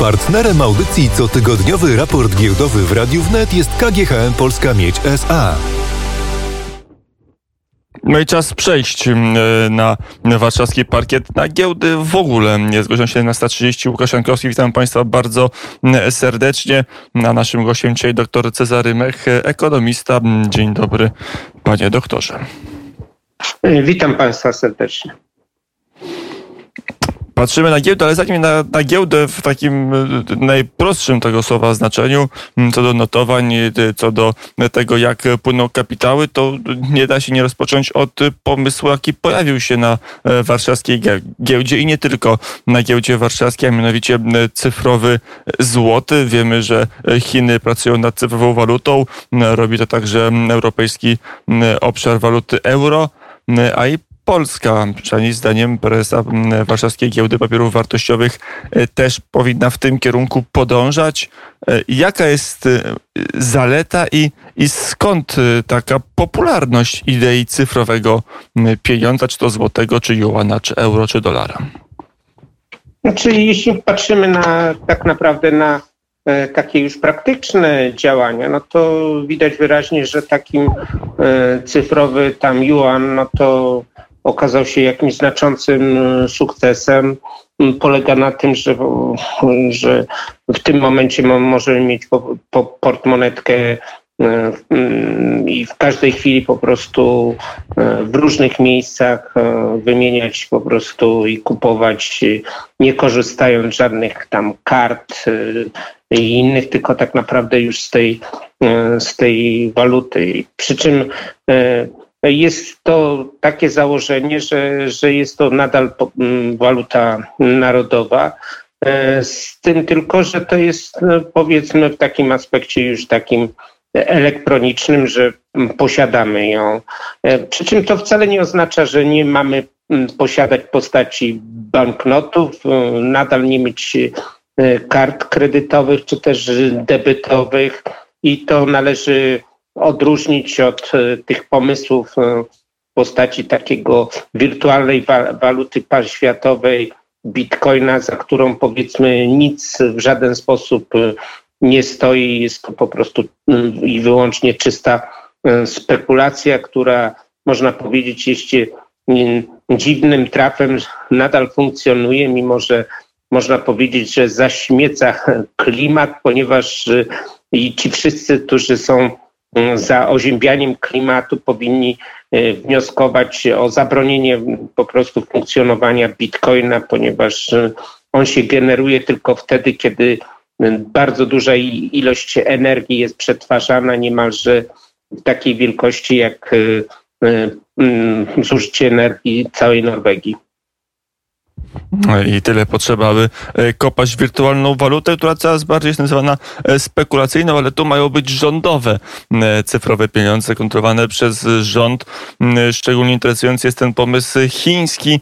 Partnerem audycji cotygodniowy raport giełdowy w Radiu Wnet jest KGHM Polska Miedź SA. No i czas przejść mm, e, na warszawski parkiet, na giełdy w ogóle. Zgłosił się na 130 Łukasz Jankowski. Witam Państwa bardzo mm, serdecznie. Na naszym gościem dzisiaj dr Cezary Mech, ekonomista. Dzień dobry, panie doktorze. Witam Państwa serdecznie. Patrzymy na giełdę, ale zanim na, na giełdę w takim e, najprostszym tego słowa znaczeniu, co do notowań, e, co do tego, jak płyną kapitały, to nie da się nie rozpocząć od pomysłu, jaki pojawił się na e, warszawskiej giełdzie. I nie tylko na giełdzie warszawskiej, a mianowicie cyfrowy złoty. Wiemy, że Chiny pracują nad cyfrową walutą, robi to także Europejski Obszar Waluty Euro, a i Polska, przynajmniej zdaniem prezesa Warszawskiej Giełdy Papierów Wartościowych, e, też powinna w tym kierunku podążać. E, jaka jest e, zaleta i, i skąd taka popularność idei cyfrowego pieniądza, czy to złotego, czy juana, czy euro, czy dolara? Znaczy, jeśli patrzymy na tak naprawdę na takie już praktyczne działania, no to widać wyraźnie, że takim cyfrowy tam yuan, no to okazał się jakimś znaczącym e, sukcesem. Mm, polega na tym, że, że w tym momencie możemy mieć po, po portmonetkę e, mm, i w każdej chwili po prostu e, w różnych miejscach wymieniać po prostu i kupować, nie korzystając z żadnych tam kart i innych, tylko tak naprawdę już z tej, z tej waluty. Przy czym jest to takie założenie, że, że jest to nadal waluta narodowa. E, z tym tylko, że to jest no, powiedzmy w takim aspekcie już takim elektronicznym, że posiadamy ją. E, przy czym to wcale nie oznacza, że nie mamy posiadać postaci banknotów, e, nadal nie mieć kart kredytowych czy też debytowych i to należy odróżnić od e, tych pomysłów e, w postaci takiego wirtualnej waluty światowej, bitcoina, za którą powiedzmy nic w żaden sposób e, nie stoi. Jest to po prostu i wyłącznie czysta spekulacja, która można powiedzieć jeszcze dziwnym trafem nadal funkcjonuje, mimo że można powiedzieć, że zaśmieca klimat, ponieważ i ci wszyscy, którzy są za oziębianiem klimatu powinni e, wnioskować o zabronienie po prostu funkcjonowania bitcoina, ponieważ e, on się generuje tylko wtedy, kiedy e, bardzo duża ilość energii jest przetwarzana niemalże w takiej wielkości jak zużycie energii całej Norwegii. I tyle potrzeba, aby e, kopać wirtualną walutę, która coraz bardziej jest nazywana e, spekulacyjną, ale tu mają być rządowe e, cyfrowe pieniądze kontrolowane przez rząd. Szczególnie interesujący jest ten pomysł chiński,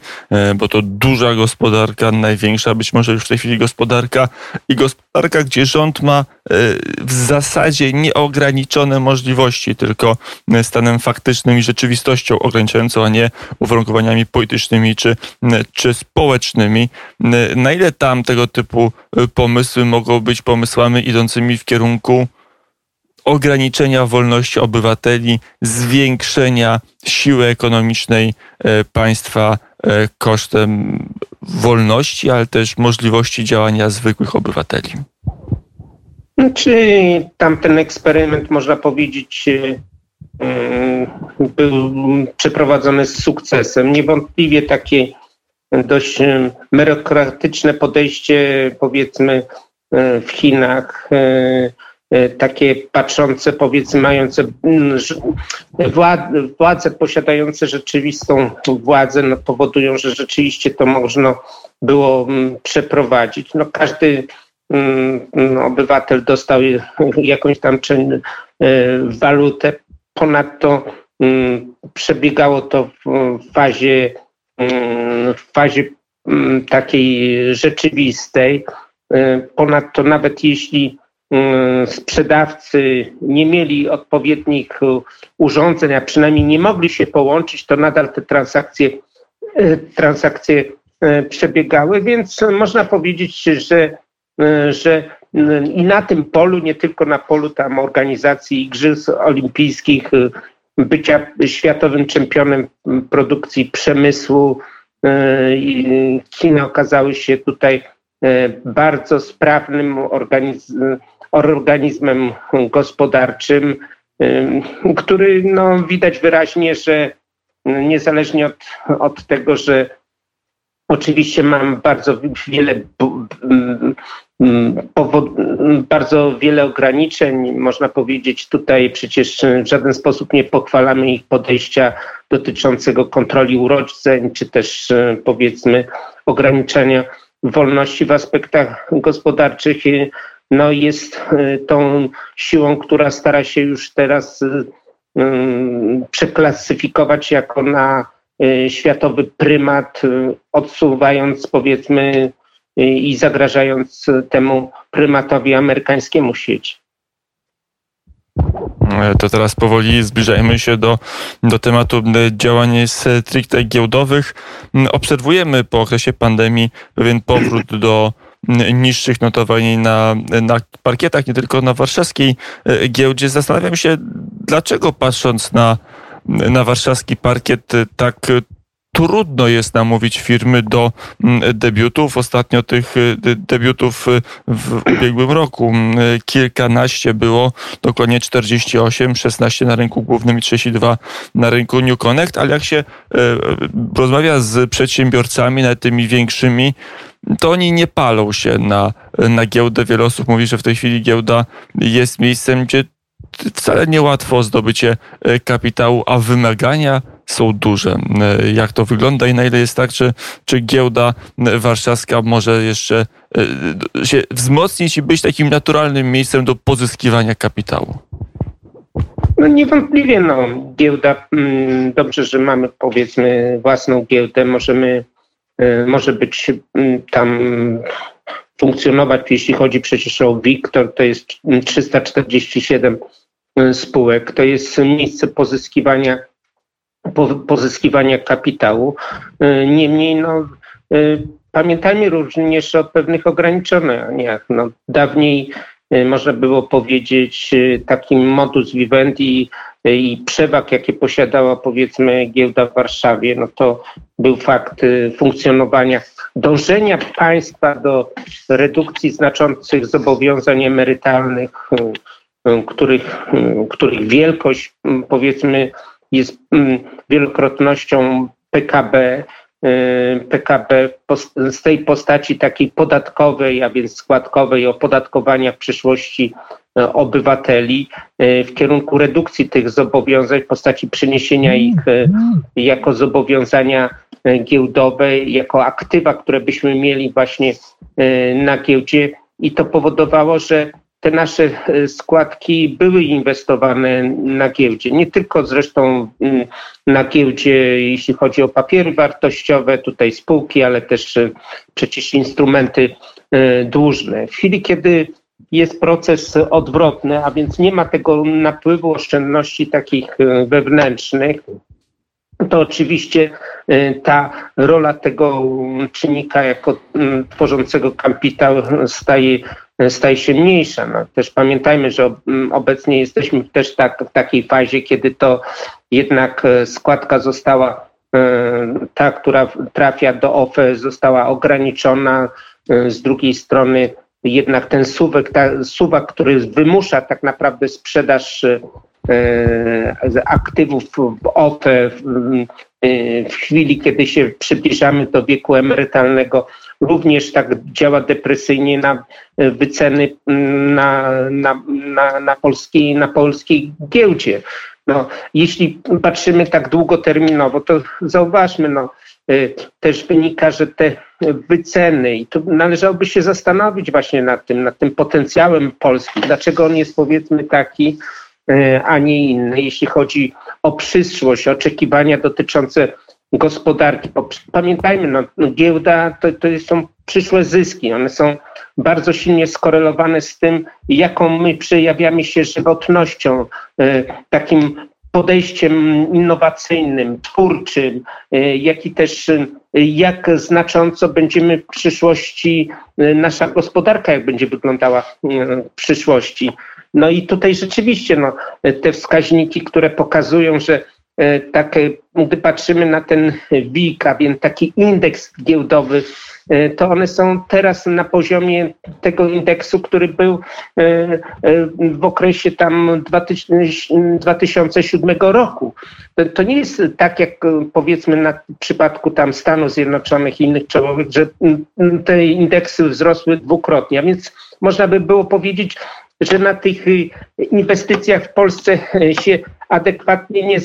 bo to duża gospodarka, największa być może już w tej chwili gospodarka i gospodarka, gdzie rząd ma w zasadzie nieograniczone możliwości, tylko stanem faktycznym i rzeczywistością ograniczającą, a nie uwarunkowaniami politycznymi czy, czy społecznymi. Na ile tam tego typu pomysły mogą być pomysłami idącymi w kierunku ograniczenia wolności obywateli, zwiększenia siły ekonomicznej e, państwa e, kosztem wolności, ale też możliwości działania zwykłych obywateli. Czy tamten eksperyment, można powiedzieć, e, był przeprowadzony z sukcesem? Niewątpliwie takie dość e, merokratyczne podejście, powiedzmy, e, w Chinach, takie patrzące, powiedzmy, mające mm, władze posiadające rzeczywistą władzę, no, powodują, że rzeczywiście to można było mm, przeprowadzić. No, każdy Mm, obywatel dostał jakąś tam e, walutę. Ponadto przebiegało to w fazie, w fazie takiej rzeczywistej. E, ponadto nawet jeśli sprzedawcy nie mieli odpowiednich urządzeń, a przynajmniej nie mogli się połączyć, to nadal te transakcje, e, transakcje przebiegały, więc można powiedzieć, że że i na tym polu, nie tylko na polu tam organizacji Igrzysk Olimpijskich, bycia światowym czempionem produkcji przemysłu, Chiny okazały się tutaj bardzo sprawnym organizmem gospodarczym, który no, widać wyraźnie, że niezależnie od, od tego, że oczywiście mam bardzo wiele bardzo wiele ograniczeń. Można powiedzieć, tutaj przecież w żaden sposób nie pochwalamy ich podejścia dotyczącego kontroli urodzeń, czy też powiedzmy ograniczenia wolności w aspektach gospodarczych no jest e, tą siłą, która stara się już teraz e, przeklasyfikować jako na e, światowy prymat, odsuwając powiedzmy i zagrażając temu prymatowi amerykańskiemu sieci. To teraz powoli zbliżajmy się do, do tematu działań stricte giełdowych. Obserwujemy po okresie pandemii pewien powrót do niższych notowań na, na parkietach, nie tylko na warszawskiej e, giełdzie. Zastanawiam się, dlaczego patrząc na, na warszawski parkiet tak trudno jest namówić firmy do debiutów. Ostatnio tych e, debiutów e, w ubiegłym roku kilkanaście było, dokładnie 48, 16 na rynku głównym i 32 na rynku New Connect, ale jak się rozmawia z przedsiębiorcami, nawet tymi większymi, to oni nie palą się na, na giełdę. Wiele osób mówi, że w tej chwili giełda jest miejscem, gdzie wcale niełatwo zdobycie e, kapitału, a wymagania są duże. E, jak to wygląda i na ile jest tak, czy, czy giełda warszawska może jeszcze e, się wzmocnić i być takim naturalnym miejscem do pozyskiwania kapitału? No niewątpliwie, no, giełda, mm, dobrze, że mamy powiedzmy własną giełdę, możemy Y, może być mm, tam funkcjonować, jeśli chodzi przecież o Wiktor, to jest 347 y, spółek, to jest miejsce pozyskiwania, pozyskiwania kapitału. Y, niemniej no, pamiętajmy również o pewnych ograniczeniach. No, dawniej można było powiedzieć taki modus vivendi i przewag, jakie posiadała powiedzmy giełda w Warszawie, no to był fakt y, funkcjonowania, dążenia państwa do redukcji znaczących zobowiązań emerytalnych, y, y, których, których wielkość powiedzmy jest wielokrotnością PKB, PKB z tej postaci takiej podatkowej, a więc składkowej opodatkowania w przyszłości E, obywateli e, w kierunku redukcji tych zobowiązań w postaci przeniesienia ich jako zobowiązania giełdowe, jako aktywa, które byśmy mieli właśnie na giełdzie. I to powodowało, że te nasze składki były inwestowane na giełdzie. Nie tylko zresztą mm, na giełdzie, jeśli chodzi o papiery wartościowe, tutaj spółki, ale też przecież instrumenty dłużne. W chwili, kiedy jest proces odwrotny, a więc nie ma tego napływu oszczędności takich e, wewnętrznych, to oczywiście e, ta rola tego czynnika jako tworzącego kapitał staje, staje się mniejsza. No, też pamiętajmy, że obecnie jesteśmy też tak, w takiej fazie, kiedy to jednak e, składka została, ta, która trafia do OFE, została ograniczona. Z drugiej strony jednak ten suwak, ta, suwak, który wymusza tak naprawdę sprzedaż e, aktywów w OPE w, e, w chwili, kiedy się przybliżamy do wieku emerytalnego, również tak działa depresyjnie na wyceny na, na, na, na, polskiej, na polskiej giełdzie. No, jeśli patrzymy tak długoterminowo, to zauważmy, no, y, też wynika, że te wyceny, i tu należałoby się zastanowić właśnie nad tym, nad tym potencjałem Polski, dlaczego on jest powiedzmy taki, y, a nie inny, jeśli chodzi o przyszłość, oczekiwania dotyczące gospodarki. Pamiętajmy, no, giełda to, to są przyszłe zyski, one są bardzo silnie skorelowane z tym, jaką my przejawiamy się żywotnością, e, takim podejściem innowacyjnym, twórczym, e, jak i też jak znacząco będziemy w przyszłości, nasza gospodarka, jak będzie wyglądała w przyszłości. No i tutaj rzeczywiście no, te wskaźniki, które pokazują, że tak, gdy patrzymy na ten WIG, a więc taki indeks giełdowy E, to one są teraz na poziomie tego indeksu, który był e, e, w okresie tam 2007 roku. To nie jest tak jak powiedzmy na przypadku tam Stanów Zjednoczonych i innych czołowych, że te indeksy wzrosły dwukrotnie, a więc można by było powiedzieć, że na tych inwestycjach w Polsce się adekwatnie nie,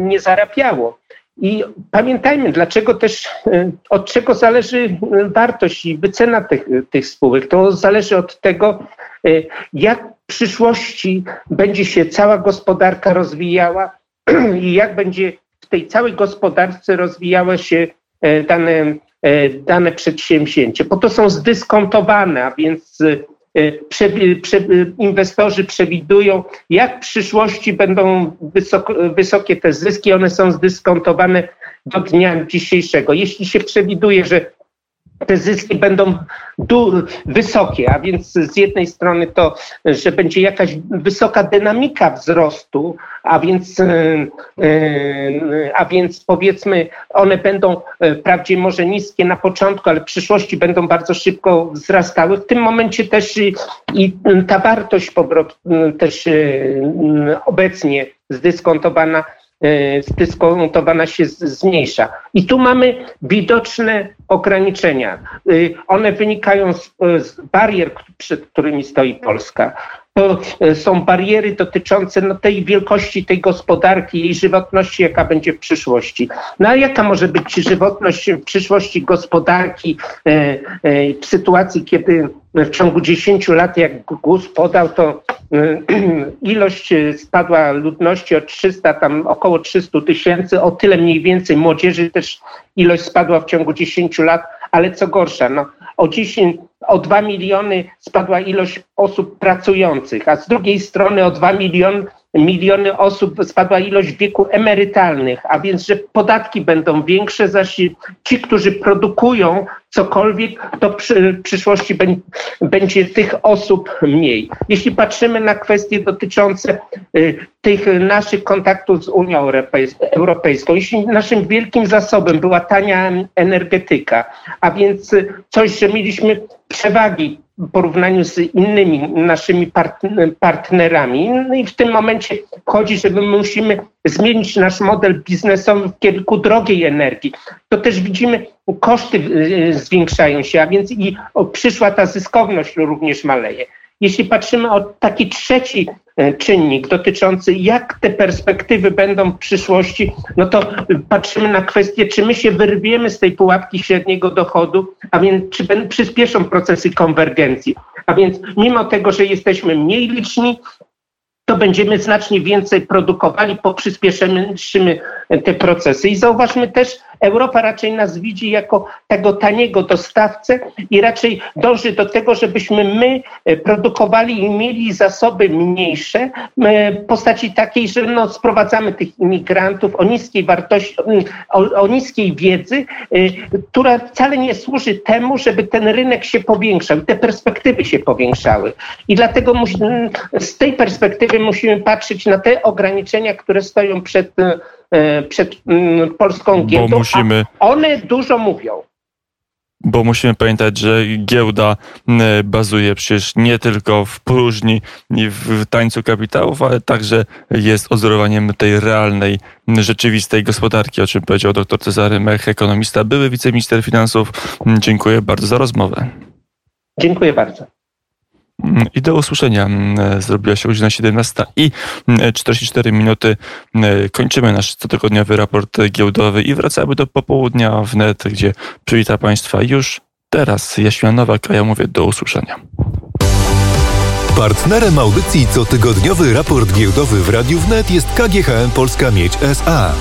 nie zarabiało. I pamiętajmy, dlaczego też, e, od czego zależy wartość i wycena tych, tych spółek. To zależy od tego, e, jak w przyszłości będzie się cała gospodarka rozwijała i jak będzie w tej całej gospodarce rozwijało się e, dane, dane przedsięwzięcie. Bo to są zdyskontowane, a więc inwestorzy przewidują, jak w przyszłości będą wysokie te zyski. One są zdyskontowane do dnia dzisiejszego. Jeśli się przewiduje, że te zyski będą wysokie, a więc z jednej strony to, że będzie jakaś wysoka dynamika wzrostu, a więc, e, e, a więc powiedzmy one będą e, wprawdzie może niskie na początku, ale w przyszłości będą bardzo szybko wzrastały. W tym momencie też i, i ta wartość też obecnie zdyskontowana E, zdyskontowana się zmniejsza. I tu mamy widoczne ograniczenia. E, one wynikają z, z barier, przed którymi stoi Polska. To e, są bariery dotyczące no, tej wielkości tej gospodarki, jej żywotności, jaka będzie w przyszłości. No a jaka może być żywotność w przyszłości gospodarki w sytuacji, kiedy w ciągu 10 lat, jak GUS podał, to ilość spadła ludności o 300, tam około 300 tysięcy, o tyle mniej więcej młodzieży też ilość spadła w ciągu 10 lat, ale co gorsza, no, o 10, o 2 miliony spadła ilość osób pracujących, a z drugiej strony o 2 miliony miliony osób spadła ilość wieku emerytalnych, a więc, że podatki będą większe, zaś ci, którzy produkują cokolwiek, to przy, w przyszłości będzie tych osób mniej. Jeśli patrzymy na kwestie dotyczące y, tych naszych kontaktów z Unią Europejską, jeśli naszym wielkim zasobem była tania energetyka, a więc coś, że mieliśmy przewagi w porównaniu z innymi naszymi partnerami. No i w tym momencie chodzi, że my musimy zmienić nasz model biznesowy w kierunku drogiej energii. To też widzimy, koszty y, zwiększają się, a więc i przyszła ta zyskowność również maleje. Jeśli patrzymy o taki trzeci e, czynnik dotyczący, jak te perspektywy będą w przyszłości, no to patrzymy na kwestię, czy my się wyrwiemy z tej pułapki średniego dochodu, a więc czy przyspieszą procesy konwergencji. A więc mimo tego, że jesteśmy mniej liczni, to będziemy znacznie więcej produkowali, poprzyspieszymy te procesy. I zauważmy też, Europa raczej nas widzi jako tego taniego dostawcę i raczej dąży do tego, żebyśmy my e, produkowali i mieli zasoby mniejsze e, w postaci takiej, że no, sprowadzamy tych imigrantów o niskiej wartości, o, o niskiej wiedzy, e, która wcale nie służy temu, żeby ten rynek się powiększał, te perspektywy się powiększały. I dlatego z tej perspektywy musimy patrzeć na te ograniczenia, które stoją przed E, przed mm, polską giełdą, Bo musimy... one dużo mówią. Bo musimy pamiętać, że giełda bazuje przecież nie tylko w próżni i w tańcu kapitałów, ale także jest odzorowaniem tej realnej, rzeczywistej gospodarki, o czym powiedział dr Cezary Mech, ekonomista, były wiceminister finansów. Dziękuję bardzo za rozmowę. Dziękuję bardzo. I do usłyszenia. Zrobiła się godzina 17 i 44 minuty. Kończymy nasz cotygodniowy raport giełdowy i wracamy do popołudnia wnet, gdzie przywita Państwa już teraz Jaśmia Nowak, a ja mówię do usłyszenia. Partnerem audycji cotygodniowy raport giełdowy w Radiu Wnet jest KGHM Polska Miedź SA.